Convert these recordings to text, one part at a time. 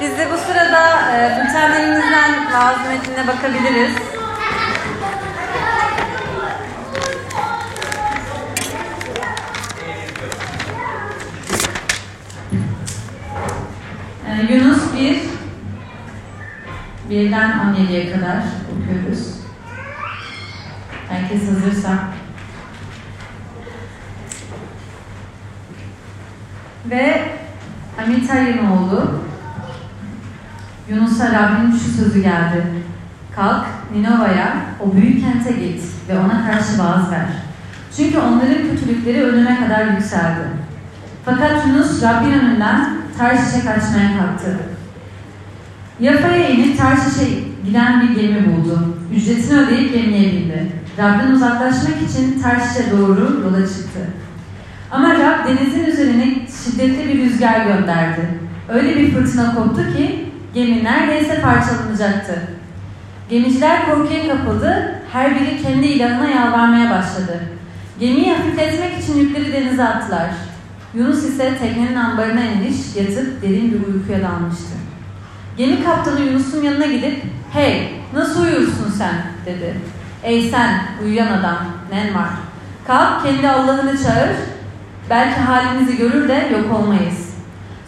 Biz de bu sırada e, bültenlerimizden vaaz metnine bakabiliriz. E, Yunus 1 1'den 17'ye kadar okuyoruz. Herkes hazırsa. Ve Amityay'ın Yunus'a Rabbin şu sözü geldi. Kalk Ninova'ya, o büyük kente git ve ona karşı vaaz ver. Çünkü onların kötülükleri ölüme kadar yükseldi. Fakat Yunus Rabbin önünden Tarsiş'e kaçmaya kalktı. Yafa'ya inip Tarsiş'e giden bir gemi buldu. Ücretini ödeyip gemiye bindi. Rab'den uzaklaşmak için Tarsiş'e doğru yola çıktı. Ama Rab denizin üzerine şiddetli bir rüzgar gönderdi. Öyle bir fırtına koptu ki gemi neredeyse parçalanacaktı. Gemiciler korkuya kapıldı, her biri kendi ilahına yalvarmaya başladı. Gemiyi hafifletmek için yükleri denize attılar. Yunus ise teknenin ambarına inmiş, yatıp derin bir uykuya dalmıştı. Gemi kaptanı Yunus'un yanına gidip, ''Hey, nasıl uyursun sen?'' dedi. ''Ey sen, uyuyan adam, nen var? Kalk kendi Allah'ını çağır, belki halimizi görür de yok olmayız.''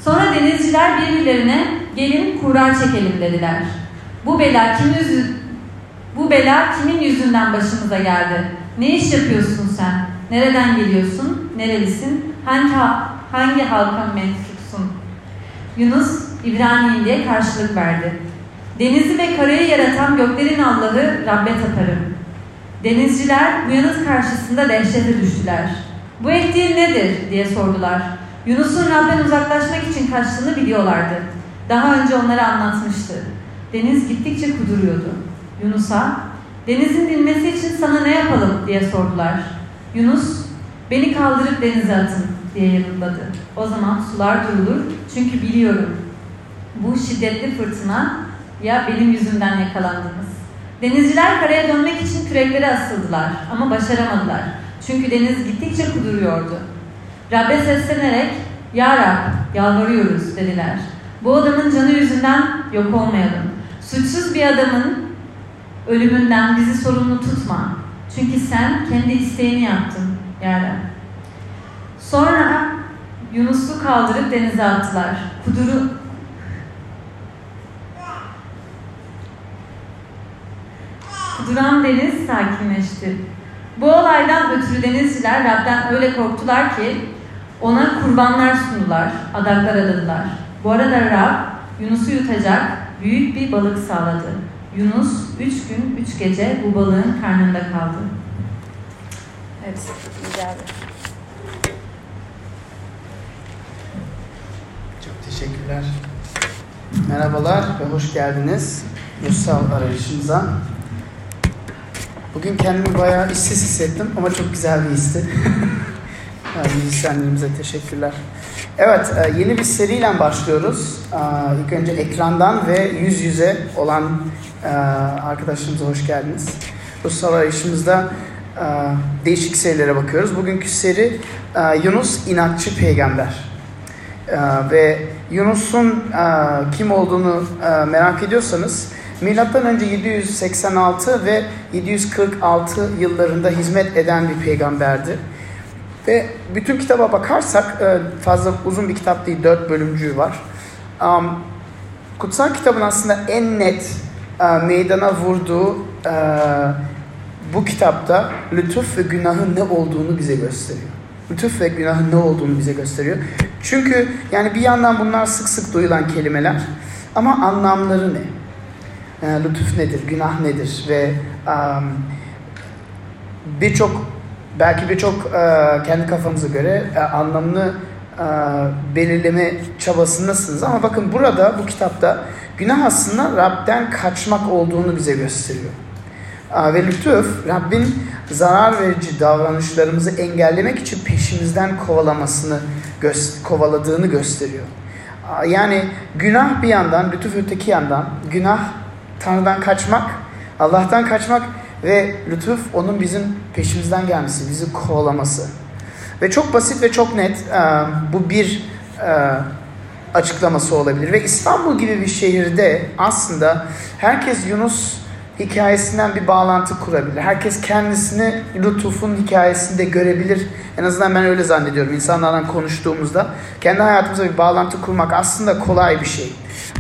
Sonra denizciler birbirlerine, ''Gelin kurar çekelim.'' dediler. Bu bela kimin yüzü, bu bela kimin yüzünden başımıza geldi? Ne iş yapıyorsun sen? Nereden geliyorsun? Nerelisin? Hangi, hangi halka mensupsun? Yunus İbrani'yim diye karşılık verdi. Denizi ve karayı yaratan göklerin Allah'ı Rabbe taparım. Denizciler bu yanıt karşısında dehşete düştüler. Bu ettiğin nedir diye sordular. Yunus'un Rab'den uzaklaşmak için kaçtığını biliyorlardı. Daha önce onlara anlatmıştı. Deniz gittikçe kuduruyordu. Yunus'a, denizin dinmesi için sana ne yapalım diye sordular. Yunus, beni kaldırıp denize atın diye yanıtladı. O zaman sular durulur çünkü biliyorum bu şiddetli fırtına ya benim yüzümden yakalandınız. Denizciler karaya dönmek için küreklere asıldılar ama başaramadılar. Çünkü deniz gittikçe kuduruyordu. Rabbe seslenerek Ya Rab yalvarıyoruz dediler. Bu adamın canı yüzünden yok olmayalım. Suçsuz bir adamın ölümünden bizi sorumlu tutma. Çünkü sen kendi isteğini yaptın Ya Rab. Sonra Yunus'u kaldırıp denize attılar. Kuduru, Duran deniz sakinleşti. Bu olaydan ötürü denizciler Rab'den öyle korktular ki ona kurbanlar sundular, adaklar adadılar. Bu arada Rab Yunus'u yutacak büyük bir balık sağladı. Yunus üç gün, üç gece bu balığın karnında kaldı. Evet, rica Çok teşekkürler. Merhabalar ve hoş geldiniz Mutsal arayışımıza. Bugün kendimi bayağı işsiz hissettim ama çok güzel bir histi. müzisyenlerimize teşekkürler. Evet, e, yeni bir seriyle başlıyoruz. E, ilk önce ekrandan ve yüz yüze olan e, arkadaşlarımıza hoş geldiniz. Russal arayışımızda değişik serilere bakıyoruz. Bugünkü seri Yunus inatçı peygamber. Ve Yunus'un kim olduğunu merak ediyorsanız Milattan önce 786 ve 746 yıllarında hizmet eden bir peygamberdi. Ve bütün kitaba bakarsak e, fazla uzun bir kitap değil, dört bölümcüğü var. Kutsal kitabın aslında en net e, meydana vurduğu e, bu kitapta lütuf ve günahın ne olduğunu bize gösteriyor. Lütuf ve günahın ne olduğunu bize gösteriyor. Çünkü yani bir yandan bunlar sık sık duyulan kelimeler ama anlamları ne? E, lütuf nedir, günah nedir ve um, birçok belki birçok e, kendi kafanıza göre e, anlamını e, belirleme çabasındasınız ama bakın burada bu kitapta günah aslında Rab'den kaçmak olduğunu bize gösteriyor. Ve lütuf Rabbin zarar verici davranışlarımızı engellemek için peşimizden kovalamasını gö- kovaladığını gösteriyor. Yani günah bir yandan, lütuf öteki yandan, günah Tanrı'dan kaçmak, Allah'tan kaçmak ve lütuf onun bizim peşimizden gelmesi, bizi kovalaması. Ve çok basit ve çok net bu bir açıklaması olabilir. Ve İstanbul gibi bir şehirde aslında herkes Yunus hikayesinden bir bağlantı kurabilir. Herkes kendisini Lütuf'un hikayesinde görebilir. En azından ben öyle zannediyorum insanlarla konuştuğumuzda. Kendi hayatımıza bir bağlantı kurmak aslında kolay bir şey.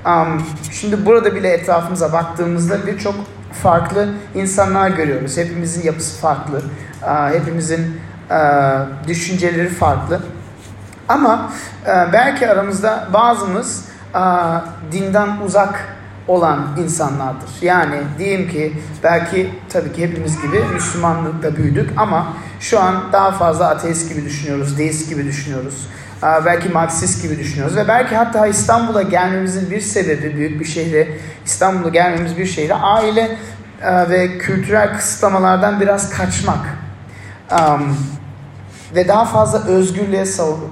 Um, şimdi burada bile etrafımıza baktığımızda birçok farklı insanlar görüyoruz. Hepimizin yapısı farklı. Uh, hepimizin uh, düşünceleri farklı. Ama uh, belki aramızda bazımız uh, dinden uzak olan insanlardır. Yani diyeyim ki belki tabii ki hepimiz gibi Müslümanlıkta büyüdük ama şu an daha fazla ateist gibi düşünüyoruz, deist gibi düşünüyoruz. Belki Marksist gibi düşünüyoruz ve belki hatta İstanbul'a gelmemizin bir sebebi büyük bir şehre İstanbul'a gelmemiz bir şehre aile ve kültürel kısıtlamalardan biraz kaçmak ve daha fazla özgürlüğe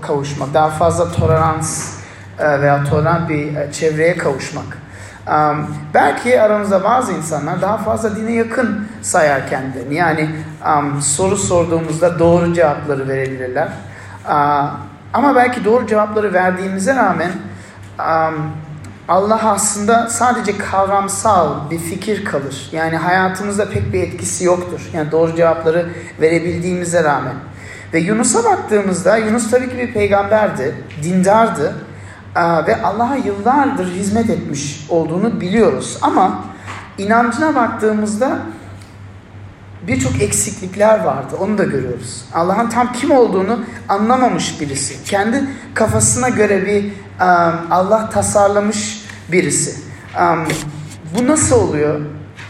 kavuşmak, daha fazla tolerans veya tolerant bir çevreye kavuşmak. Um, belki aramızda bazı insanlar daha fazla dine yakın sayar kendini. Yani um, soru sorduğumuzda doğru cevapları verebilirler. Uh, ama belki doğru cevapları verdiğimize rağmen Allah aslında sadece kavramsal bir fikir kalır. Yani hayatımızda pek bir etkisi yoktur. Yani doğru cevapları verebildiğimize rağmen. Ve Yunus'a baktığımızda Yunus tabii ki bir peygamberdi, dindardı ve Allah'a yıllardır hizmet etmiş olduğunu biliyoruz. Ama inancına baktığımızda birçok eksiklikler vardı. Onu da görüyoruz. Allah'ın tam kim olduğunu anlamamış birisi. Kendi kafasına göre bir Allah tasarlamış birisi. Bu nasıl oluyor?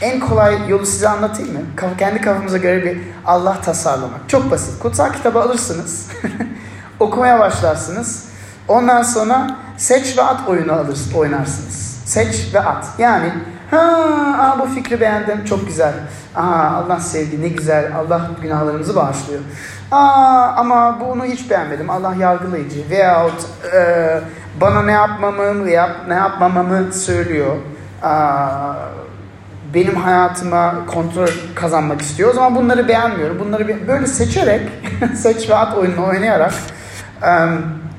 En kolay yolu size anlatayım mı? Kendi kafamıza göre bir Allah tasarlamak. Çok basit. Kutsal kitabı alırsınız. okumaya başlarsınız. Ondan sonra seç ve at oyunu alır, oynarsınız. Seç ve at. Yani ha aa, bu fikri beğendim çok güzel. Aa, Allah sevdi ne güzel. Allah günahlarımızı bağışlıyor. Aa, ama bunu hiç beğenmedim. Allah yargılayıcı. Veyahut e, bana ne yapmamı yap, ne yapmamamı söylüyor. Aa, benim hayatıma kontrol kazanmak istiyor. O zaman bunları beğenmiyorum. Bunları böyle seçerek, seç ve at oyununu oynayarak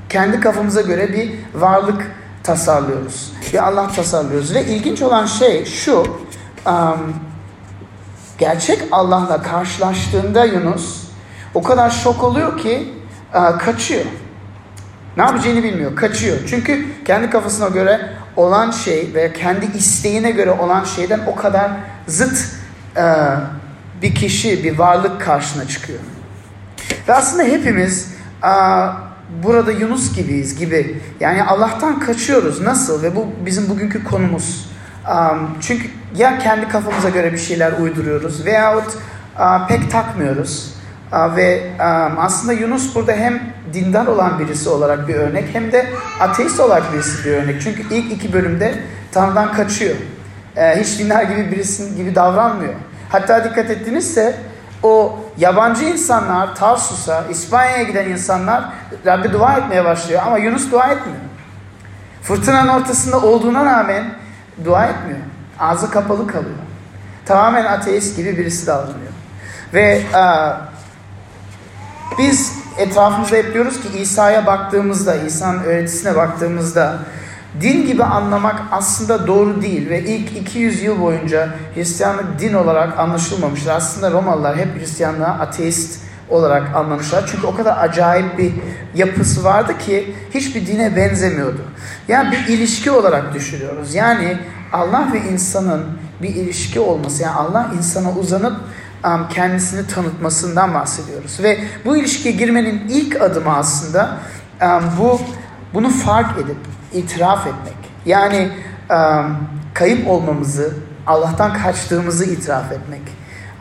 kendi kafamıza göre bir varlık tasarlıyoruz. Bir Allah tasarlıyoruz. Ve ilginç olan şey şu, um, gerçek Allah'la karşılaştığında Yunus o kadar şok oluyor ki uh, kaçıyor. Ne yapacağını bilmiyor, kaçıyor. Çünkü kendi kafasına göre olan şey ve kendi isteğine göre olan şeyden o kadar zıt uh, bir kişi, bir varlık karşına çıkıyor. Ve aslında hepimiz uh, burada Yunus gibiyiz gibi. Yani Allah'tan kaçıyoruz. Nasıl? Ve bu bizim bugünkü konumuz. Um, çünkü ya kendi kafamıza göre bir şeyler uyduruyoruz veyahut pek takmıyoruz. Ve aslında Yunus burada hem dindar olan birisi olarak bir örnek hem de ateist olarak birisi bir örnek. Çünkü ilk iki bölümde Tanrı'dan kaçıyor. Uh, hiç dindar gibi birisi gibi davranmıyor. Hatta dikkat ettinizse o yabancı insanlar Tarsus'a, İspanya'ya giden insanlar Rabbi dua etmeye başlıyor ama Yunus dua etmiyor. Fırtınanın ortasında olduğuna rağmen dua etmiyor. Ağzı kapalı kalıyor. Tamamen ateist gibi birisi davranıyor. Ve a, biz etrafımızda hep diyoruz ki İsa'ya baktığımızda, İsa'nın öğretisine baktığımızda din gibi anlamak aslında doğru değil ve ilk 200 yıl boyunca Hristiyanlık din olarak anlaşılmamıştır. Aslında Romalılar hep Hristiyanlığa ateist olarak anlamışlar. Çünkü o kadar acayip bir yapısı vardı ki hiçbir dine benzemiyordu. Yani bir ilişki olarak düşünüyoruz. Yani Allah ve insanın bir ilişki olması, yani Allah insana uzanıp kendisini tanıtmasından bahsediyoruz. Ve bu ilişkiye girmenin ilk adımı aslında bu bunu fark edip itiraf etmek. Yani um, kayıp olmamızı, Allah'tan kaçtığımızı itiraf etmek.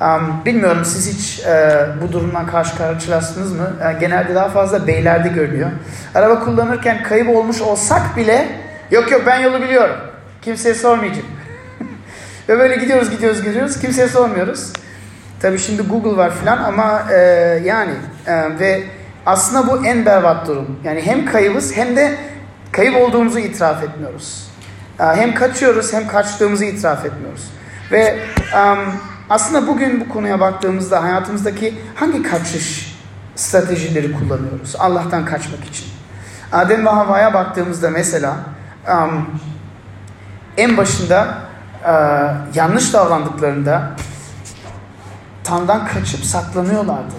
Um, bilmiyorum siz hiç uh, bu durumdan karşı karşılaştınız mı? Uh, genelde daha fazla beylerde görülüyor. Araba kullanırken kayıp olmuş olsak bile yok yok ben yolu biliyorum. Kimseye sormayacağım. Ve böyle gidiyoruz gidiyoruz gidiyoruz. Kimseye sormuyoruz. Tabii şimdi Google var filan ama e, yani e, ve aslında bu en berbat durum. Yani hem kayıbız hem de kayıp olduğumuzu itiraf etmiyoruz. Hem kaçıyoruz hem kaçtığımızı itiraf etmiyoruz. Ve aslında bugün bu konuya baktığımızda hayatımızdaki hangi kaçış stratejileri kullanıyoruz Allah'tan kaçmak için? Adem ve Havva'ya baktığımızda mesela en başında uh, yanlış davrandıklarında Tanrı'dan kaçıp saklanıyorlardı.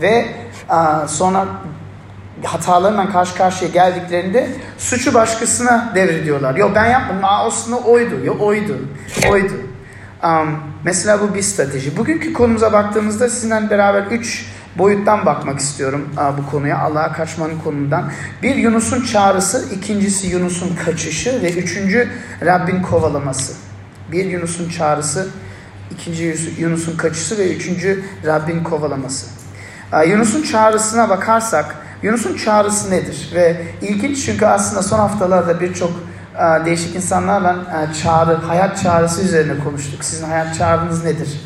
Ve sonra hatalarından karşı karşıya geldiklerinde suçu başkasına devrediyorlar. Yok ben yapmadım. Aa, aslında oydu. Yok oydu. Oydu. Um, mesela bu bir strateji. Bugünkü konumuza baktığımızda sizinle beraber üç boyuttan bakmak istiyorum uh, bu konuya. Allah'a kaçmanın konumundan. Bir Yunus'un çağrısı, ikincisi Yunus'un kaçışı ve üçüncü Rabbin kovalaması. Bir Yunus'un çağrısı, ikinci Yunus'un kaçışı ve üçüncü Rabbin kovalaması. Uh, Yunus'un çağrısına bakarsak Yunus'un çağrısı nedir? Ve ilginç çünkü aslında son haftalarda birçok e, değişik insanlarla e, çağrı, hayat çağrısı üzerine konuştuk. Sizin hayat çağrınız nedir?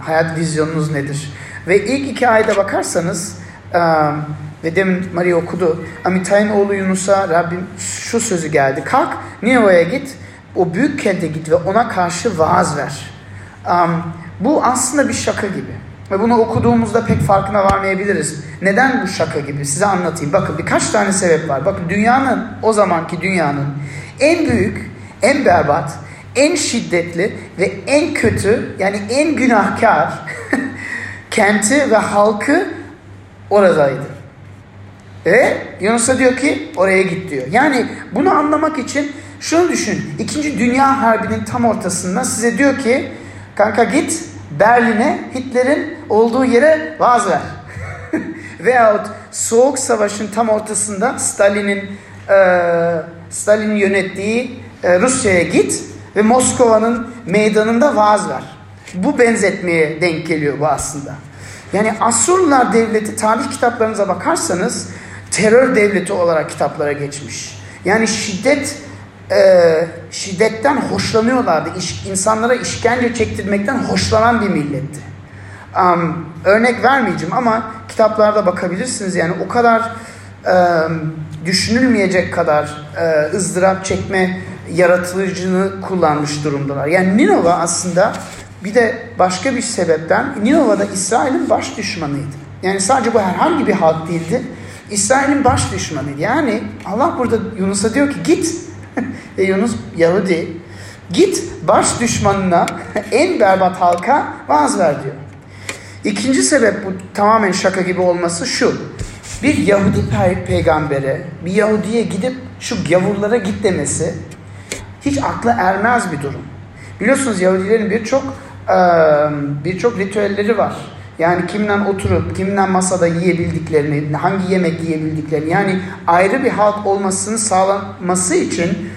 hayat vizyonunuz nedir? Ve ilk iki ayda bakarsanız ve demin Maria okudu. Amitay'ın oğlu Yunus'a Rabbim şu sözü geldi. Kalk Nineva'ya git, o büyük kente git ve ona karşı vaaz ver. bu aslında bir şaka gibi. Ve bunu okuduğumuzda pek farkına varmayabiliriz. Neden bu şaka gibi? Size anlatayım. Bakın birkaç tane sebep var. Bakın dünyanın, o zamanki dünyanın en büyük, en berbat, en şiddetli ve en kötü yani en günahkar kenti ve halkı oradaydı. Ve Yunus'a diyor ki oraya git diyor. Yani bunu anlamak için şunu düşün. İkinci Dünya Harbi'nin tam ortasında size diyor ki kanka git Berlin'e Hitler'in olduğu yere vaaz ver. Veyahut Soğuk Savaş'ın tam ortasında Stalin'in e, Stalin'in yönettiği e, Rusya'ya git ve Moskova'nın meydanında vaaz ver. Bu benzetmeye denk geliyor bu aslında. Yani Asurlular devleti tarih kitaplarınıza bakarsanız terör devleti olarak kitaplara geçmiş. Yani şiddet e, şiddetten hoşlanıyorlardı. İş, insanlara işkence çektirmekten hoşlanan bir milletti. Um, örnek vermeyeceğim ama kitaplarda bakabilirsiniz. Yani o kadar e, düşünülmeyecek kadar e, ızdırap çekme yaratıcını kullanmış durumdalar. Yani Ninova aslında bir de başka bir sebepten Ninova'da İsrail'in baş düşmanıydı. Yani sadece bu herhangi bir halk değildi. İsrail'in baş düşmanıydı. Yani Allah burada Yunus'a diyor ki git e Yunus Yahudi git baş düşmanına en berbat halka vaaz ver diyor. İkinci sebep bu tamamen şaka gibi olması şu. Bir Yahudi pe peygambere, bir Yahudiye gidip şu gavurlara git demesi hiç akla ermez bir durum. Biliyorsunuz Yahudilerin birçok birçok ritüelleri var. Yani kimle oturup, kimle masada yiyebildiklerini, hangi yemek yiyebildiklerini yani ayrı bir halk olmasını sağlaması için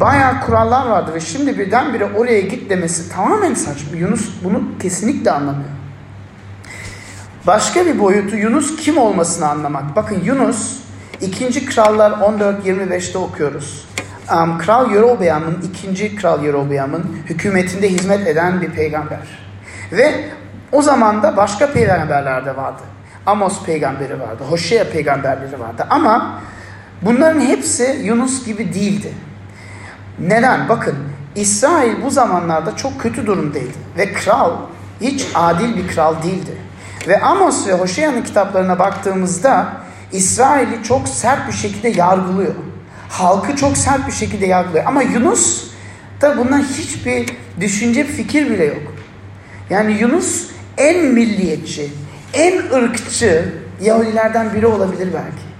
bayağı kurallar vardı ve şimdi birdenbire oraya git demesi tamamen saçma. Yunus bunu kesinlikle anlamıyor. Başka bir boyutu Yunus kim olmasını anlamak. Bakın Yunus 2. Krallar 14-25'te okuyoruz. Um, Kral Yerobeam'ın, 2. Kral Yerobeam'ın hükümetinde hizmet eden bir peygamber. Ve o zaman da başka peygamberler de vardı. Amos peygamberi vardı, Hoşea peygamberleri vardı. Ama bunların hepsi Yunus gibi değildi. Neden? Bakın İsrail bu zamanlarda çok kötü durumdaydı. Ve kral hiç adil bir kral değildi. Ve Amos ve Hoşea'nın kitaplarına baktığımızda İsrail'i çok sert bir şekilde yargılıyor. Halkı çok sert bir şekilde yargılıyor. Ama Yunus da bundan hiçbir düşünce, fikir bile yok. Yani Yunus en milliyetçi, en ırkçı Yahudilerden biri olabilir belki.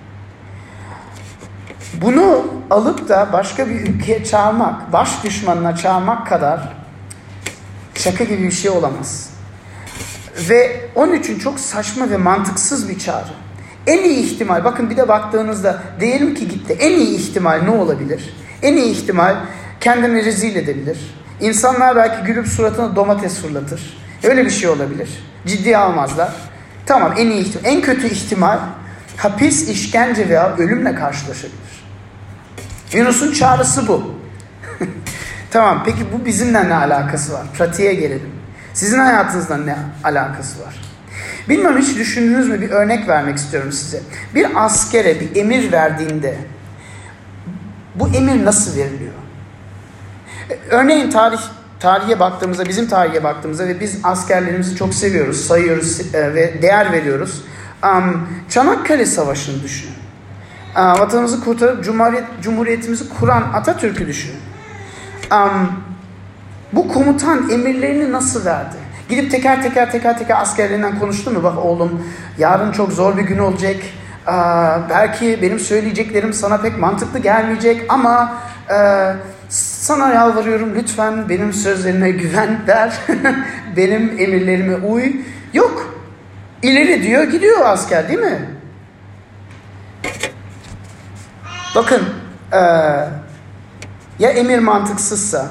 Bunu alıp da başka bir ülkeye çağırmak, baş düşmanına çağırmak kadar şaka gibi bir şey olamaz. Ve onun için çok saçma ve mantıksız bir çağrı. En iyi ihtimal, bakın bir de baktığınızda diyelim ki gitti. En iyi ihtimal ne olabilir? En iyi ihtimal kendini rezil edebilir. İnsanlar belki gülüp suratına domates fırlatır. Öyle bir şey olabilir. Ciddiye almazlar. Tamam en iyi ihtimal. En kötü ihtimal hapis, işkence veya ölümle karşılaşabilir. Yunus'un çağrısı bu. tamam peki bu bizimle ne alakası var? Pratiğe gelelim. Sizin hayatınızda ne alakası var? Bilmem hiç düşündünüz mü bir örnek vermek istiyorum size. Bir askere bir emir verdiğinde bu emir nasıl veriliyor? Örneğin tarih tarihe baktığımızda, bizim tarihe baktığımızda ve biz askerlerimizi çok seviyoruz, sayıyoruz e, ve değer veriyoruz. Çanakkale Savaşı'nı düşünün. vatanımızı kurtarıp cumhuriyet, cumhuriyetimizi kuran Atatürk'ü düşünün. bu komutan emirlerini nasıl verdi? Gidip teker teker teker teker askerlerinden konuştu mu? Bak oğlum yarın çok zor bir gün olacak. belki benim söyleyeceklerim sana pek mantıklı gelmeyecek ama e, sana yalvarıyorum lütfen benim sözlerime güven ver. benim emirlerime uy. Yok. İleri diyor gidiyor asker değil mi? Bakın ee, ya emir mantıksızsa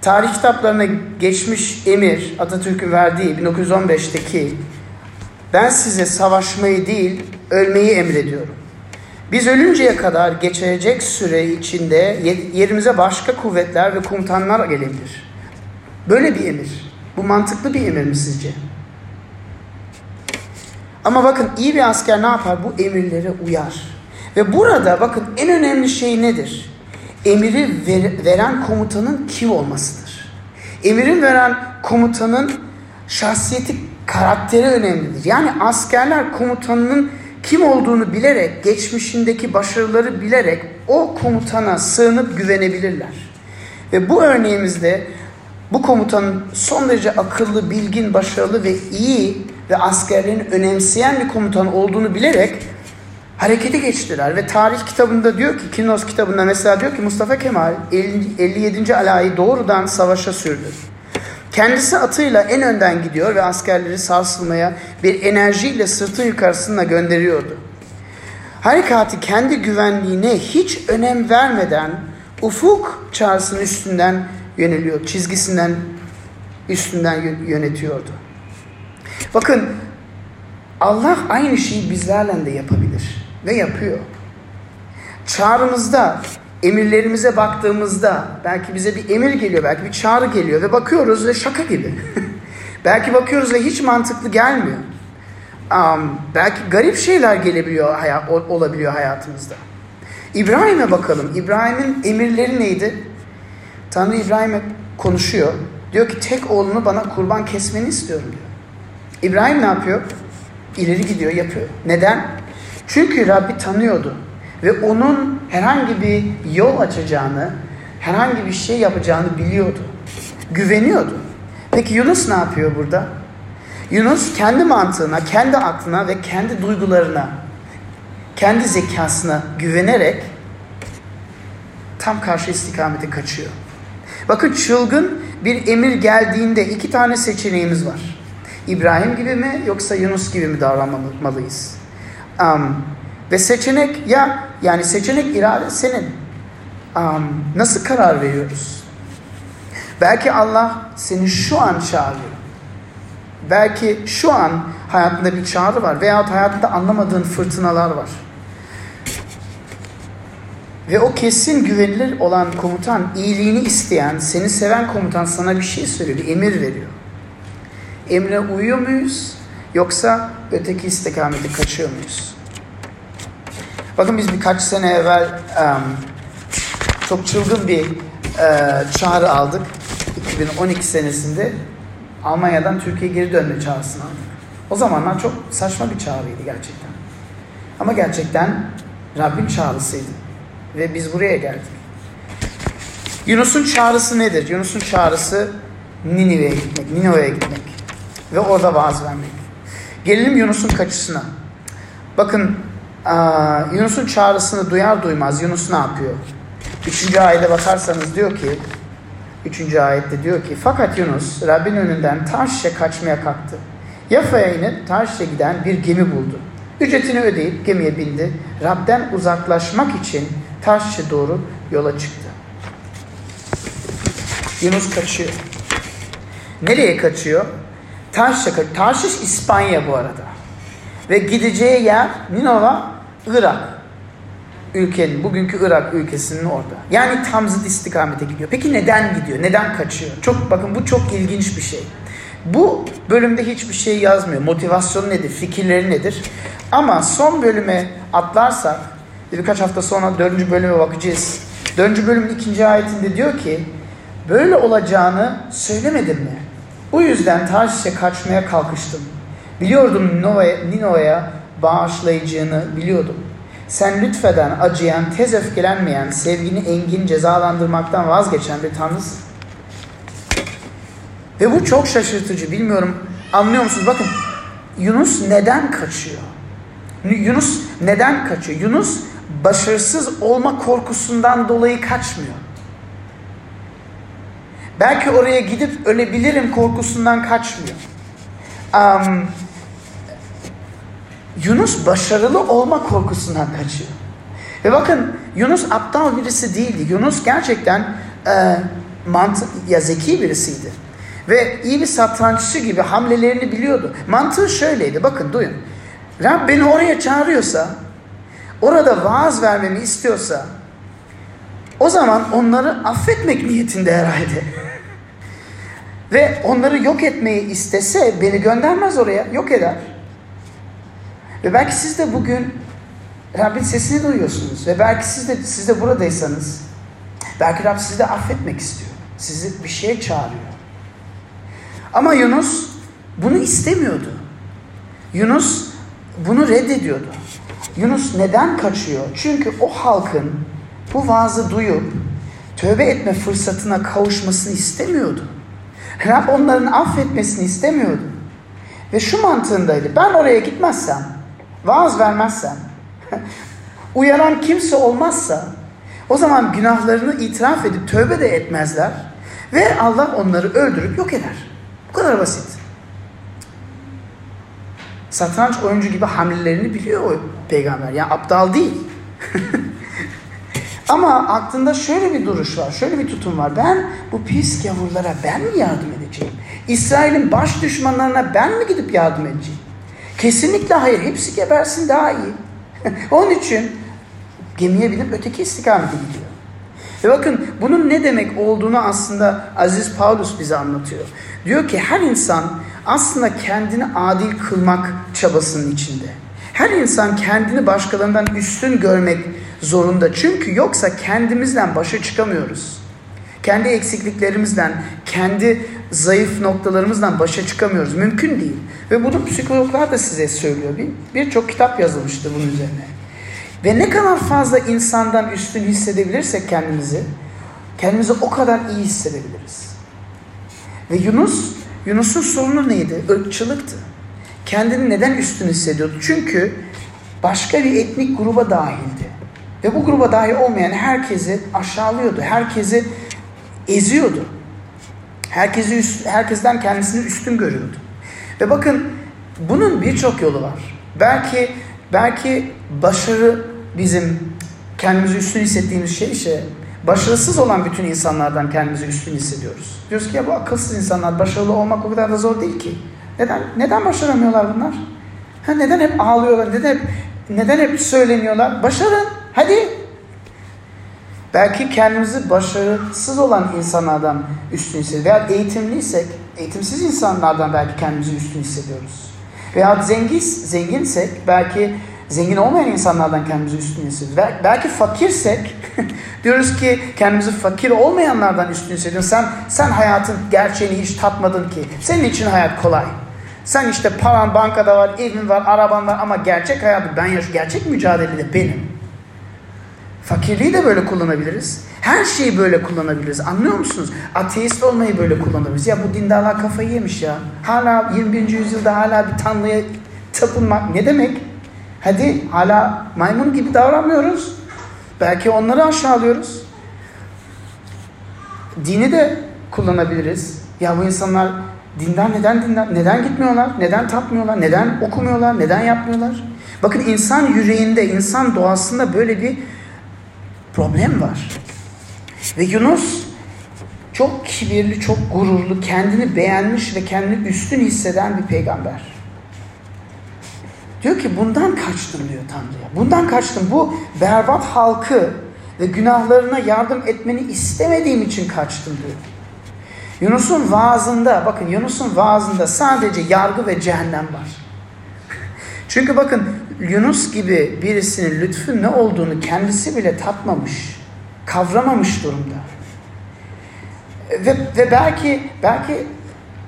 tarih kitaplarına geçmiş emir Atatürk'ün verdiği 1915'teki ben size savaşmayı değil ölmeyi emrediyorum. Biz ölünceye kadar geçecek süre içinde yerimize başka kuvvetler ve komutanlar gelebilir. Böyle bir emir. Bu mantıklı bir emir mi sizce? Ama bakın iyi bir asker ne yapar? Bu emirlere uyar. Ve burada bakın en önemli şey nedir? Emiri ver, veren komutanın kim olmasıdır. Emirin veren komutanın şahsiyeti, karakteri önemlidir. Yani askerler komutanının kim olduğunu bilerek, geçmişindeki başarıları bilerek o komutana sığınıp güvenebilirler. Ve bu örneğimizde bu komutanın son derece akıllı, bilgin, başarılı ve iyi ve askerlerini önemseyen bir komutan olduğunu bilerek harekete geçtiler. Ve tarih kitabında diyor ki, Kinos kitabında mesela diyor ki Mustafa Kemal 57. alayı doğrudan savaşa sürdü. Kendisi atıyla en önden gidiyor ve askerleri sarsılmaya bir enerjiyle sırtın yukarısına gönderiyordu. Harekatı kendi güvenliğine hiç önem vermeden ufuk çağrısının üstünden yöneliyor, çizgisinden üstünden yönetiyordu. Bakın Allah aynı şeyi bizlerle de yapabilir ve yapıyor. Çağrımızda emirlerimize baktığımızda belki bize bir emir geliyor, belki bir çağrı geliyor ve bakıyoruz ve şaka gibi. belki bakıyoruz ve hiç mantıklı gelmiyor. Um, belki garip şeyler gelebiliyor, hayat, olabiliyor hayatımızda. İbrahim'e bakalım. İbrahim'in emirleri neydi? Tanrı İbrahim'e konuşuyor. Diyor ki tek oğlunu bana kurban kesmeni istiyorum diyor. İbrahim ne yapıyor? İleri gidiyor, yapıyor. Neden? Çünkü Rabbi tanıyordu. Ve onun herhangi bir yol açacağını, herhangi bir şey yapacağını biliyordu. Güveniyordu. Peki Yunus ne yapıyor burada? Yunus kendi mantığına, kendi aklına ve kendi duygularına, kendi zekasına güvenerek tam karşı istikamete kaçıyor. Bakın çılgın bir emir geldiğinde iki tane seçeneğimiz var. İbrahim gibi mi yoksa Yunus gibi mi davranmalıyız? Um, ve seçenek ya yani seçenek irade senin. Um, nasıl karar veriyoruz? Belki Allah seni şu an çağırıyor. Belki şu an hayatında bir çağrı var veyahut hayatında anlamadığın fırtınalar var. Ve o kesin güvenilir olan komutan, iyiliğini isteyen, seni seven komutan sana bir şey söylüyor, bir emir veriyor. Emre uyuyor muyuz? Yoksa öteki istikamete kaçıyor muyuz? Bakın biz birkaç sene evvel um, çok çılgın bir uh, çağrı aldık. 2012 senesinde Almanya'dan Türkiye'ye geri dönme çağrısını aldık. O zamanlar çok saçma bir çağrıydı gerçekten. Ama gerçekten Rabbin çağrısıydı. Ve biz buraya geldik. Yunus'un çağrısı nedir? Yunus'un çağrısı Ninive'ye gitmek, Ninova'ya gitmek ve orada vaaz vermek. Gelelim Yunus'un kaçışına. Bakın Yunus'un çağrısını duyar duymaz Yunus ne yapıyor? Üçüncü ayete bakarsanız diyor ki, üçüncü ayette diyor ki, fakat Yunus Rabbin önünden Tarşiş'e kaçmaya kalktı. Yafa'ya inip Tarşiş'e giden bir gemi buldu. Ücretini ödeyip gemiye bindi. Rab'den uzaklaşmak için Tarşiş'e doğru yola çıktı. Yunus kaçıyor. Nereye kaçıyor? Tarşiş'e kaçıyor. Tarşiş İspanya bu arada. Ve gideceği yer Ninova, Irak. Ülkenin, bugünkü Irak ülkesinin orada. Yani tam zıt istikamete gidiyor. Peki neden gidiyor? Neden kaçıyor? Çok bakın bu çok ilginç bir şey. Bu bölümde hiçbir şey yazmıyor. Motivasyon nedir? Fikirleri nedir? Ama son bölüme atlarsak birkaç hafta sonra dördüncü bölüme bakacağız. Dördüncü bölümün ikinci ayetinde diyor ki böyle olacağını söylemedim mi? Bu yüzden Tarşiş'e kaçmaya kalkıştım. Biliyordum Ninova'ya bağışlayacağını biliyordum. Sen lütfeden, acıyan, tez öfkelenmeyen, sevgini engin, cezalandırmaktan vazgeçen bir tanrısın. Ve bu çok şaşırtıcı. Bilmiyorum anlıyor musunuz? Bakın Yunus neden kaçıyor? Yunus neden kaçıyor? Yunus başarısız olma korkusundan dolayı kaçmıyor. Belki oraya gidip ölebilirim korkusundan kaçmıyor. Um, Yunus başarılı olma korkusundan kaçıyor. Ve bakın Yunus aptal birisi değildi. Yunus gerçekten e, mantık ya zeki birisiydi. Ve iyi bir satranççı gibi hamlelerini biliyordu. Mantığı şöyleydi. Bakın duyun. Rab beni oraya çağırıyorsa, orada vaaz vermemi istiyorsa, o zaman onları affetmek niyetinde herhalde. Ve onları yok etmeyi istese beni göndermez oraya, yok eder. Ve belki siz de bugün Rabbin sesini duyuyorsunuz ve belki siz de siz de buradaysanız belki Rab sizi de affetmek istiyor. Sizi bir şeye çağırıyor. Ama Yunus bunu istemiyordu. Yunus bunu reddediyordu. Yunus neden kaçıyor? Çünkü o halkın bu vaazı duyup tövbe etme fırsatına kavuşmasını istemiyordu. Rab onların affetmesini istemiyordu. Ve şu mantığındaydı. Ben oraya gitmezsem, vaaz vermezsem, uyaran kimse olmazsa o zaman günahlarını itiraf edip tövbe de etmezler ve Allah onları öldürüp yok eder. Bu kadar basit. Satranç oyuncu gibi hamlelerini biliyor o peygamber. Yani aptal değil. Ama aklında şöyle bir duruş var, şöyle bir tutum var. Ben bu pis gavurlara ben mi yardım edeceğim? İsrail'in baş düşmanlarına ben mi gidip yardım edeceğim? Kesinlikle hayır. Hepsi gebersin daha iyi. Onun için gemiye binip öteki istikamete gidiyor. Ve bakın bunun ne demek olduğunu aslında Aziz Paulus bize anlatıyor. Diyor ki her insan aslında kendini adil kılmak çabasının içinde. Her insan kendini başkalarından üstün görmek zorunda. Çünkü yoksa kendimizden başa çıkamıyoruz. Kendi eksikliklerimizden, kendi zayıf noktalarımızdan başa çıkamıyoruz. Mümkün değil. Ve bunu psikologlar da size söylüyor. Birçok kitap yazılmıştır bunun üzerine. Ve ne kadar fazla insandan üstün hissedebilirsek kendimizi, kendimizi o kadar iyi hissedebiliriz. Ve Yunus, Yunus'un sorunu neydi? Irkçılıktı. Kendini neden üstün hissediyordu? Çünkü başka bir etnik gruba dahildi. Ve bu gruba dahil olmayan herkesi aşağılıyordu. Herkesi eziyordu. Herkesi üst, herkesten kendisini üstün görüyordu. Ve bakın bunun birçok yolu var. Belki belki başarı bizim kendimizi üstün hissettiğimiz şey işte başarısız olan bütün insanlardan kendimizi üstün hissediyoruz. Diyoruz ki ya bu akılsız insanlar başarılı olmak o kadar da zor değil ki. Neden neden başaramıyorlar bunlar? Ha, neden hep ağlıyorlar? Neden hep neden hep söyleniyorlar? Başarın. Hadi. Belki kendimizi başarısız olan insanlardan üstün hissediyoruz. Veya eğitimliysek, eğitimsiz insanlardan belki kendimizi üstün hissediyoruz. Veya zengin, zenginsek belki zengin olmayan insanlardan kendimizi üstün hissediyoruz. Belki fakirsek diyoruz ki kendimizi fakir olmayanlardan üstün hissediyoruz. Sen, sen hayatın gerçeğini hiç tatmadın ki. Senin için hayat kolay. Sen işte paran bankada var, evin var, araban var ama gerçek hayatı ben yaşıyorum. Gerçek mücadelede benim. Fakirliği de böyle kullanabiliriz. Her şeyi böyle kullanabiliriz. Anlıyor musunuz? Ateist olmayı böyle kullanabiliriz. Ya bu dindarlar kafayı yemiş ya. Hala 21. yüzyılda hala bir tanrıya tapınmak ne demek? Hadi hala maymun gibi davranmıyoruz. Belki onları aşağılıyoruz. Dini de kullanabiliriz. Ya bu insanlar dindar neden dindar? Neden gitmiyorlar? Neden tapmıyorlar? Neden okumuyorlar? Neden yapmıyorlar? Bakın insan yüreğinde, insan doğasında böyle bir problem var. Ve Yunus çok kibirli, çok gururlu, kendini beğenmiş ve kendini üstün hisseden bir peygamber. Diyor ki bundan kaçtım diyor Tanrı'ya. Bundan kaçtım. Bu berbat halkı ve günahlarına yardım etmeni istemediğim için kaçtım diyor. Yunus'un vaazında, bakın Yunus'un vaazında sadece yargı ve cehennem var. Çünkü bakın Yunus gibi birisinin lütfun ne olduğunu kendisi bile tatmamış, kavramamış durumda. Ve, ve belki belki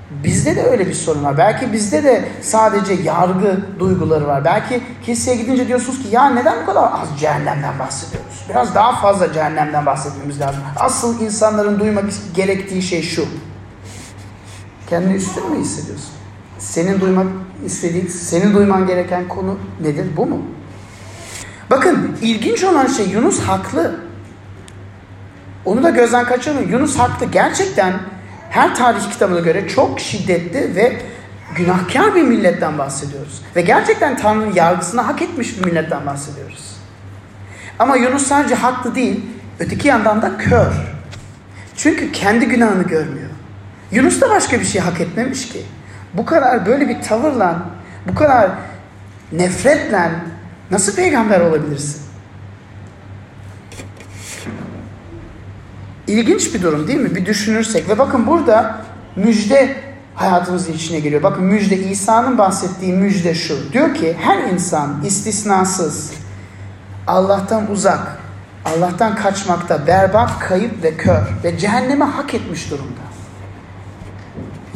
Bizde de öyle bir sorun var. Belki bizde de sadece yargı duyguları var. Belki kiliseye gidince diyorsunuz ki ya neden bu kadar az cehennemden bahsediyoruz? Biraz daha fazla cehennemden bahsetmemiz lazım. Asıl insanların duymak gerektiği şey şu. Kendini üstün mü hissediyorsun? Senin duymak istediğin, senin duyman gereken konu nedir? Bu mu? Bakın ilginç olan şey Yunus haklı. Onu da gözden kaçırmayın. Yunus haklı. Gerçekten her tarih kitabına göre çok şiddetli ve günahkar bir milletten bahsediyoruz. Ve gerçekten Tanrı'nın yargısını hak etmiş bir milletten bahsediyoruz. Ama Yunus sadece haklı değil, öteki yandan da kör. Çünkü kendi günahını görmüyor. Yunus da başka bir şey hak etmemiş ki. Bu kadar böyle bir tavırla, bu kadar nefretle nasıl peygamber olabilirsin? İlginç bir durum değil mi? Bir düşünürsek. Ve bakın burada müjde hayatımızın içine giriyor. Bakın müjde İsa'nın bahsettiği müjde şu. Diyor ki her insan istisnasız Allah'tan uzak, Allah'tan kaçmakta berbat, kayıp ve kör ve cehenneme hak etmiş durumda.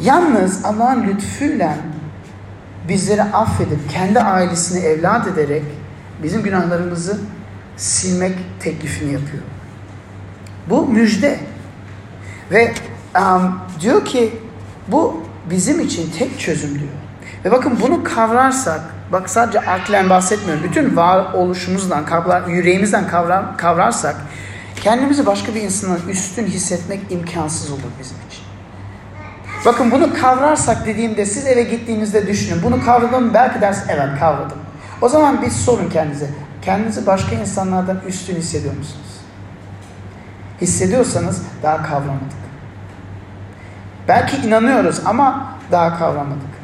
Yalnız Allah'ın lütfuyla bizleri affedip kendi ailesini evlat ederek bizim günahlarımızı silmek teklifini yapıyor. Bu müjde. Ve um, diyor ki bu bizim için tek çözüm diyor. Ve bakın bunu kavrarsak, bak sadece aklen bahsetmiyorum. Bütün varoluşumuzdan, kavrar, yüreğimizden kavrar, kavrarsak kendimizi başka bir insanın üstün hissetmek imkansız olur bizim. Bakın bunu kavrarsak dediğimde siz eve gittiğinizde düşünün. Bunu kavradım belki dersin evet kavradım. O zaman bir sorun kendinize. Kendinizi başka insanlardan üstün hissediyor musunuz? hissediyorsanız daha kavramadık. Belki inanıyoruz ama daha kavramadık.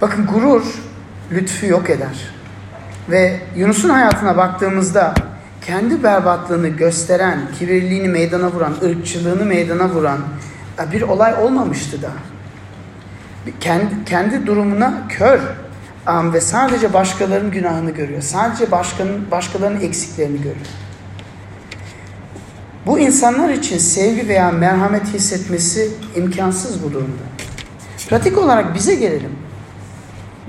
Bakın gurur lütfu yok eder. Ve Yunus'un hayatına baktığımızda kendi berbatlığını gösteren, kibirliğini meydana vuran, ırkçılığını meydana vuran bir olay olmamıştı da. Kendi, kendi durumuna kör ve sadece başkalarının günahını görüyor. Sadece başkanın, başkalarının eksiklerini görüyor. Bu insanlar için sevgi veya merhamet hissetmesi imkansız bu durumda. Pratik olarak bize gelelim.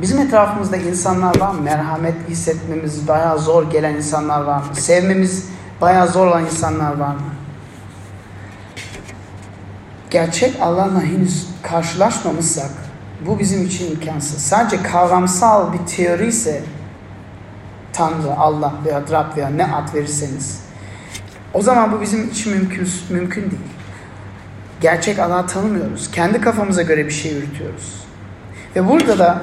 Bizim etrafımızda insanlar var mı? Merhamet hissetmemiz bayağı zor gelen insanlar var mı? Sevmemiz bayağı zor olan insanlar var mı? Gerçek Allah'la henüz karşılaşmamışsak bu bizim için imkansız. Sadece kavramsal bir teori ise Tanrı, Allah veya Rab veya ne ad verirseniz o zaman bu bizim için mümkün, mümkün değil. Gerçek Allah'ı tanımıyoruz. Kendi kafamıza göre bir şey yürütüyoruz. Ve burada da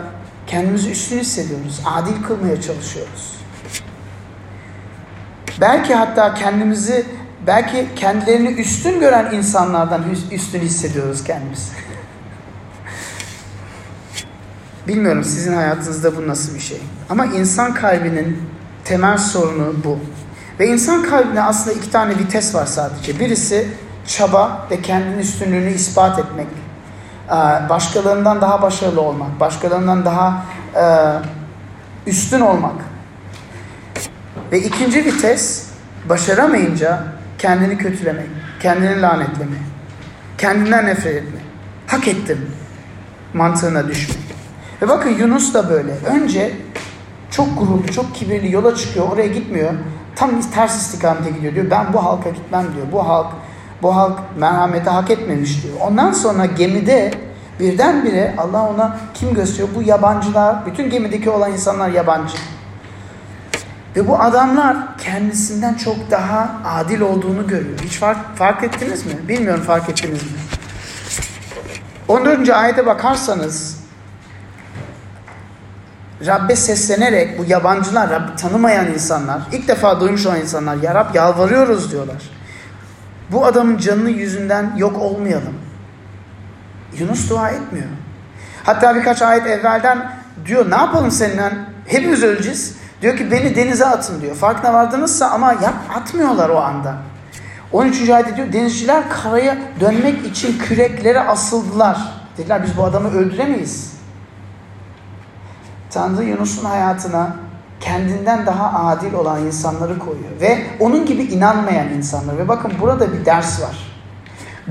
kendimizi üstün hissediyoruz. Adil kılmaya çalışıyoruz. Belki hatta kendimizi, belki kendilerini üstün gören insanlardan üstün hissediyoruz kendimizi. Bilmiyorum sizin hayatınızda bu nasıl bir şey. Ama insan kalbinin temel sorunu bu. Ve insan kalbinde aslında iki tane vites var sadece. Birisi çaba ve kendinin üstünlüğünü ispat etmek. Ee, başkalarından daha başarılı olmak. Başkalarından daha e, üstün olmak. Ve ikinci vites başaramayınca kendini kötülemek. Kendini lanetleme. Kendinden nefret etme. Hak ettim mantığına düşmek. Ve bakın Yunus da böyle. Önce çok gururlu, çok kibirli yola çıkıyor. Oraya gitmiyor. Tam ters istikamete gidiyor diyor. Ben bu halka gitmem diyor. Bu halk bu halk merhameti hak etmemiş diyor. Ondan sonra gemide birdenbire Allah ona kim gösteriyor? Bu yabancılar, bütün gemideki olan insanlar yabancı. Ve bu adamlar kendisinden çok daha adil olduğunu görüyor. Hiç fark, fark ettiniz mi? Bilmiyorum fark ettiniz mi? 14. ayete bakarsanız Rabbe seslenerek bu yabancılar, Rabbi tanımayan insanlar, ilk defa duymuş olan insanlar, Ya Rab yalvarıyoruz diyorlar. Bu adamın canını yüzünden yok olmayalım. Yunus dua etmiyor. Hatta birkaç ayet evvelden diyor ne yapalım seninle? Hepimiz öleceğiz. Diyor ki beni denize atın diyor. Farkına vardınızsa ama yap, atmıyorlar o anda. 13. ayet diyor denizciler karaya dönmek için küreklere asıldılar. Dediler biz bu adamı öldüremeyiz. Tanrı Yunus'un hayatına kendinden daha adil olan insanları koyuyor. Ve onun gibi inanmayan insanlar. Ve bakın burada bir ders var.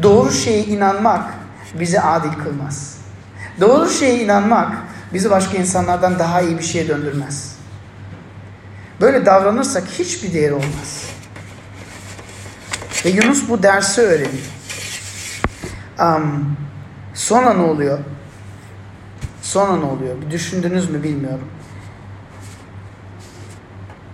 Doğru şeye inanmak bizi adil kılmaz. Doğru şeye inanmak bizi başka insanlardan daha iyi bir şeye döndürmez. Böyle davranırsak hiçbir değeri olmaz. Ve Yunus bu dersi öğreniyor. Um, sonra ne oluyor? Sonra ne oluyor? Bir düşündünüz mü bilmiyorum.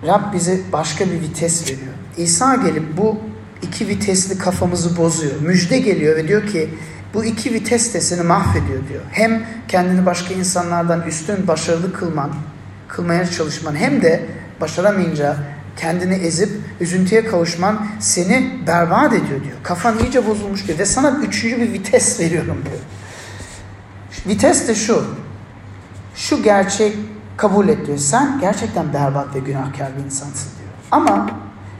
Rab bize başka bir vites veriyor. İsa gelip bu iki vitesli kafamızı bozuyor. Müjde geliyor ve diyor ki bu iki vites de seni mahvediyor diyor. Hem kendini başka insanlardan üstün, başarılı kılman, kılmaya çalışman hem de başaramayınca kendini ezip üzüntüye kavuşman seni berbat ediyor diyor. Kafan iyice bozulmuş diyor ve sana üçüncü bir vites veriyorum diyor. Vites de şu. Şu gerçek kabul et gerçekten berbat ve günahkar bir insansın diyor. Ama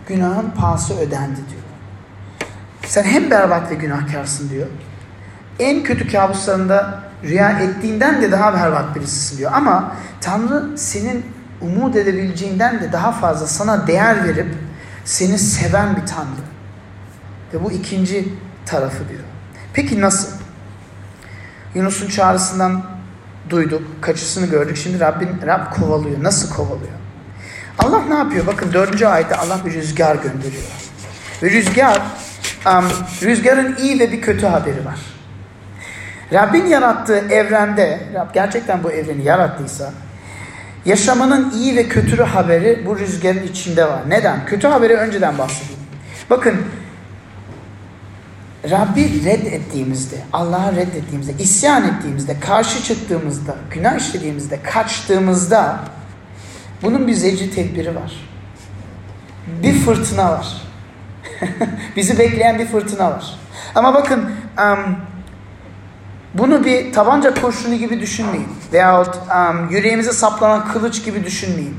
günahın pahası ödendi diyor. Sen hem berbat ve günahkarsın diyor. En kötü kabuslarında rüya ettiğinden de daha berbat birisisin diyor. Ama Tanrı senin umut edebileceğinden de daha fazla sana değer verip seni seven bir Tanrı. Ve bu ikinci tarafı diyor. Peki nasıl? Yunus'un çağrısından duyduk, kaçısını gördük. Şimdi Rabbin, Rab kovalıyor. Nasıl kovalıyor? Allah ne yapıyor? Bakın dördüncü ayette Allah bir rüzgar gönderiyor. Ve rüzgar, um, rüzgarın iyi ve bir kötü haberi var. Rabbin yarattığı evrende, Rab gerçekten bu evreni yarattıysa, yaşamanın iyi ve kötü haberi bu rüzgarın içinde var. Neden? Kötü haberi önceden bahsedeyim. Bakın Rabbi reddettiğimizde, Allah'ı reddettiğimizde, isyan ettiğimizde, karşı çıktığımızda, günah işlediğimizde, kaçtığımızda bunun bir zeci tedbiri var. Bir fırtına var. Bizi bekleyen bir fırtına var. Ama bakın um, bunu bir tabanca kurşunu gibi düşünmeyin. Veyahut um, yüreğimize saplanan kılıç gibi düşünmeyin.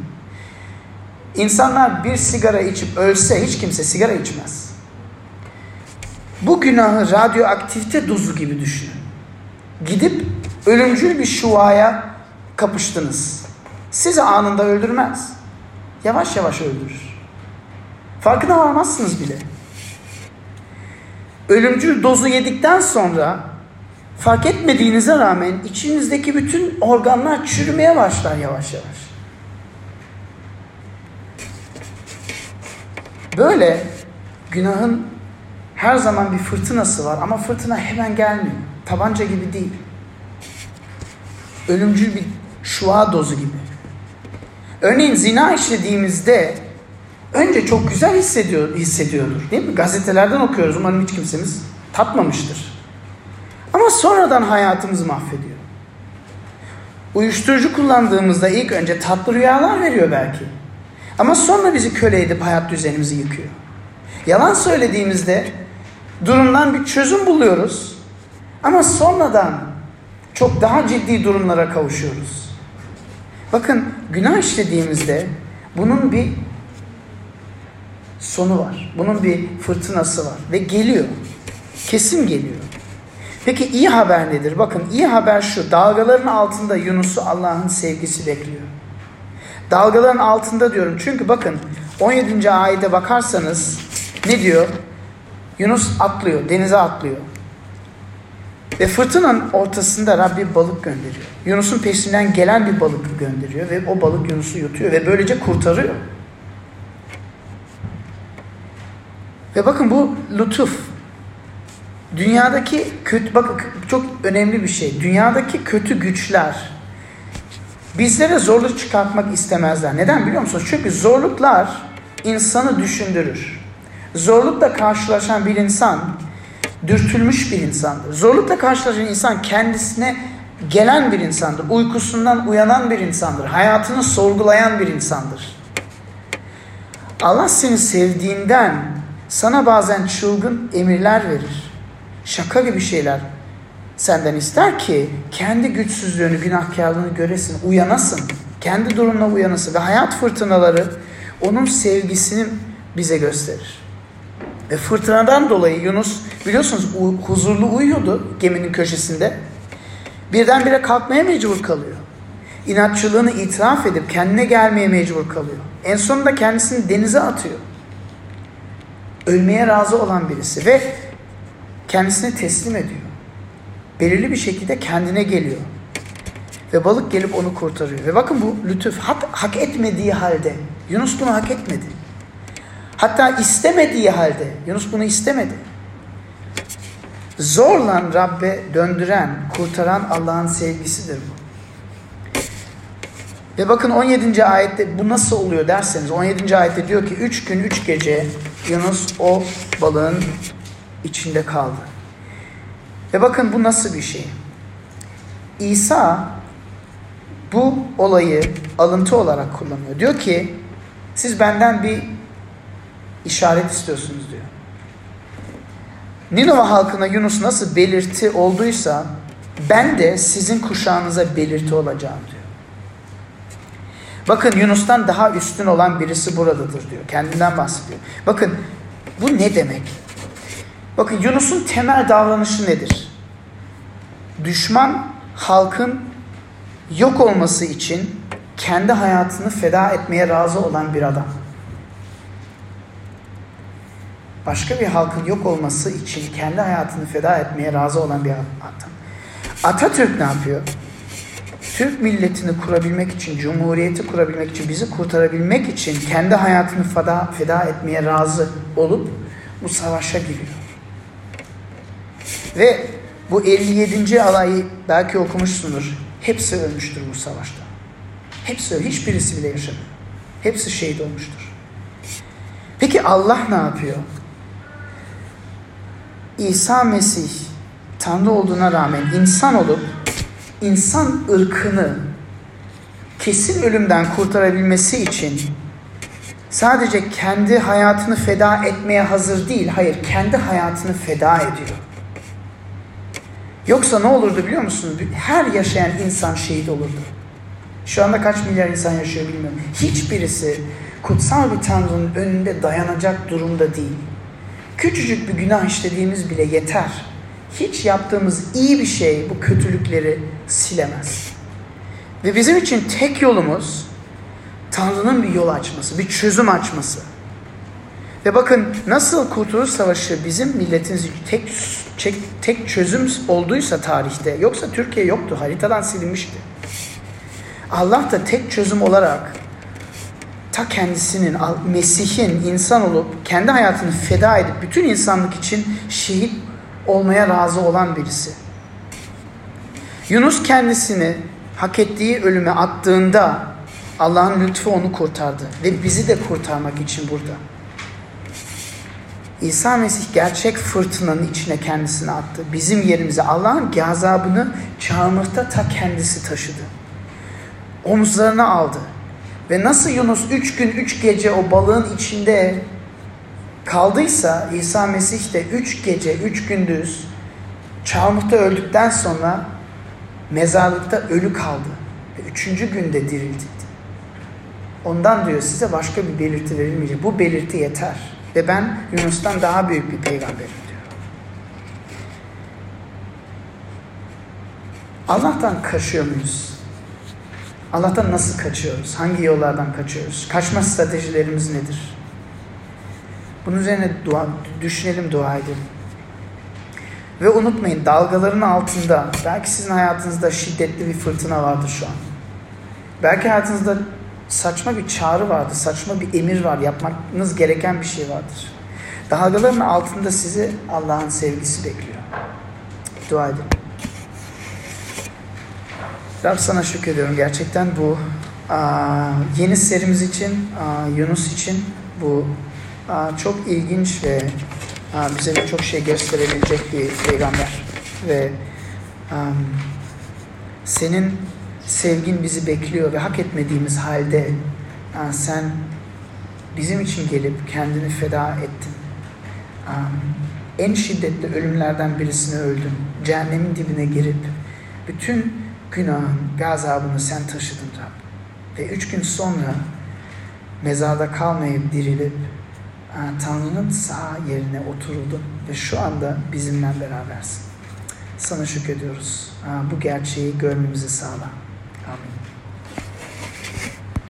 İnsanlar bir sigara içip ölse hiç kimse sigara içmez. Bu günahı radyoaktivite dozu gibi düşünün. Gidip ölümcül bir şuvaya kapıştınız. Sizi anında öldürmez. Yavaş yavaş öldürür. Farkına varmazsınız bile. Ölümcül dozu yedikten sonra fark etmediğinize rağmen içinizdeki bütün organlar çürümeye başlar yavaş yavaş. Böyle günahın her zaman bir fırtınası var ama fırtına hemen gelmiyor. Tabanca gibi değil. Ölümcül bir şua dozu gibi. Örneğin zina işlediğimizde önce çok güzel hissediyor, hissediyordur değil mi? Gazetelerden okuyoruz umarım hiç kimsemiz tatmamıştır. Ama sonradan hayatımızı mahvediyor. Uyuşturucu kullandığımızda ilk önce tatlı rüyalar veriyor belki. Ama sonra bizi köle edip hayat düzenimizi yıkıyor. Yalan söylediğimizde durumdan bir çözüm buluyoruz. Ama sonradan çok daha ciddi durumlara kavuşuyoruz. Bakın günah işlediğimizde bunun bir sonu var. Bunun bir fırtınası var ve geliyor. Kesin geliyor. Peki iyi haber nedir? Bakın iyi haber şu. Dalgaların altında Yunus'u Allah'ın sevgisi bekliyor. Dalgaların altında diyorum. Çünkü bakın 17. ayete bakarsanız ne diyor? Yunus atlıyor, denize atlıyor. Ve fırtınanın ortasında Rabbi balık gönderiyor. Yunus'un peşinden gelen bir balık gönderiyor ve o balık Yunus'u yutuyor ve böylece kurtarıyor. Ve bakın bu lütuf. Dünyadaki kötü, bak çok önemli bir şey. Dünyadaki kötü güçler bizlere zorluk çıkartmak istemezler. Neden biliyor musunuz? Çünkü zorluklar insanı düşündürür. Zorlukla karşılaşan bir insan dürtülmüş bir insandır. Zorlukla karşılaşan insan kendisine gelen bir insandır. Uykusundan uyanan bir insandır. Hayatını sorgulayan bir insandır. Allah seni sevdiğinden sana bazen çılgın emirler verir. Şaka gibi şeyler senden ister ki kendi güçsüzlüğünü, günahkarlığını göresin, uyanasın. Kendi durumuna uyanasın ve hayat fırtınaları onun sevgisini bize gösterir. Ve fırtınadan dolayı Yunus biliyorsunuz huzurlu uyuyordu geminin köşesinde. Birdenbire kalkmaya mecbur kalıyor. İnatçılığını itiraf edip kendine gelmeye mecbur kalıyor. En sonunda kendisini denize atıyor. Ölmeye razı olan birisi ve kendisini teslim ediyor. Belirli bir şekilde kendine geliyor. Ve balık gelip onu kurtarıyor. Ve bakın bu lütuf hak, hak etmediği halde. Yunus bunu hak etmedi. Hatta istemediği halde. Yunus bunu istemedi. Zorla Rabbe döndüren, kurtaran Allah'ın sevgisidir bu. Ve bakın 17. ayette bu nasıl oluyor derseniz 17. ayette diyor ki 3 gün 3 gece Yunus o balığın içinde kaldı. Ve bakın bu nasıl bir şey? İsa bu olayı alıntı olarak kullanıyor. Diyor ki siz benden bir işaret istiyorsunuz diyor. Ninova halkına Yunus nasıl belirti olduysa ben de sizin kuşağınıza belirti olacağım diyor. Bakın Yunus'tan daha üstün olan birisi buradadır diyor. Kendinden bahsediyor. Bakın bu ne demek? Bakın Yunus'un temel davranışı nedir? Düşman halkın yok olması için kendi hayatını feda etmeye razı olan bir adam. Başka bir halkın yok olması için kendi hayatını feda etmeye razı olan bir adam. Atatürk ne yapıyor? Türk milletini kurabilmek için, cumhuriyeti kurabilmek için, bizi kurtarabilmek için kendi hayatını feda, feda etmeye razı olup bu savaşa giriyor. Ve bu 57. alayı belki okumuşsunuz. Hepsi ölmüştür bu savaşta. Hepsi hiçbirisi bile yaşamadı. Hepsi şehit olmuştur. Peki Allah ne yapıyor? İsa Mesih Tanrı olduğuna rağmen insan olup insan ırkını kesin ölümden kurtarabilmesi için sadece kendi hayatını feda etmeye hazır değil, hayır kendi hayatını feda ediyor. Yoksa ne olurdu biliyor musunuz? Her yaşayan insan şehit olurdu. Şu anda kaç milyar insan yaşıyor bilmiyorum. Hiçbirisi kutsal bir Tanrı'nın önünde dayanacak durumda değil. Küçücük bir günah işlediğimiz bile yeter. Hiç yaptığımız iyi bir şey bu kötülükleri silemez. Ve bizim için tek yolumuz Tanrı'nın bir yol açması, bir çözüm açması. Ve bakın nasıl Kurtuluş Savaşı bizim milletimiz tek, tek, tek çözüm olduysa tarihte, yoksa Türkiye yoktu, haritadan silinmişti. Allah da tek çözüm olarak ta kendisinin, Mesih'in insan olup kendi hayatını feda edip bütün insanlık için şehit olmaya razı olan birisi. Yunus kendisini hak ettiği ölüme attığında Allah'ın lütfu onu kurtardı ve bizi de kurtarmak için burada. İsa Mesih gerçek fırtınanın içine kendisini attı. Bizim yerimize Allah'ın gazabını çarmıhta ta kendisi taşıdı. Omuzlarına aldı. Ve nasıl Yunus üç gün üç gece o balığın içinde kaldıysa İsa Mesih de üç gece üç gündüz çarmıhta öldükten sonra mezarlıkta ölü kaldı. Ve üçüncü günde dirildi. Ondan diyor size başka bir belirti verilmeyecek. Bu belirti yeter. Ve ben Yunus'tan daha büyük bir peygamberim diyor. Allah'tan kaçıyor muyuz? Allah'tan nasıl kaçıyoruz? Hangi yollardan kaçıyoruz? Kaçma stratejilerimiz nedir? Bunun üzerine dua, düşünelim, dua edelim. Ve unutmayın dalgaların altında belki sizin hayatınızda şiddetli bir fırtına vardır şu an. Belki hayatınızda saçma bir çağrı vardır, saçma bir emir var, yapmanız gereken bir şey vardır. Dalgaların altında sizi Allah'ın sevgisi bekliyor. Dua edin. Rab sana şükrediyorum. Gerçekten bu aa, yeni serimiz için, Yunus için bu çok ilginç ve aa, bize birçok şey gösterebilecek bir peygamber. Ve senin sevgin bizi bekliyor ve hak etmediğimiz halde sen bizim için gelip kendini feda ettin. En şiddetli ölümlerden birisini öldün. Cehennemin dibine girip bütün günahın gazabını sen taşıdın Rab. Ve üç gün sonra mezarda kalmayıp dirilip Tanrı'nın sağ yerine oturuldun ve şu anda bizimle berabersin. Sana şükrediyoruz. Bu gerçeği görmemizi sağla.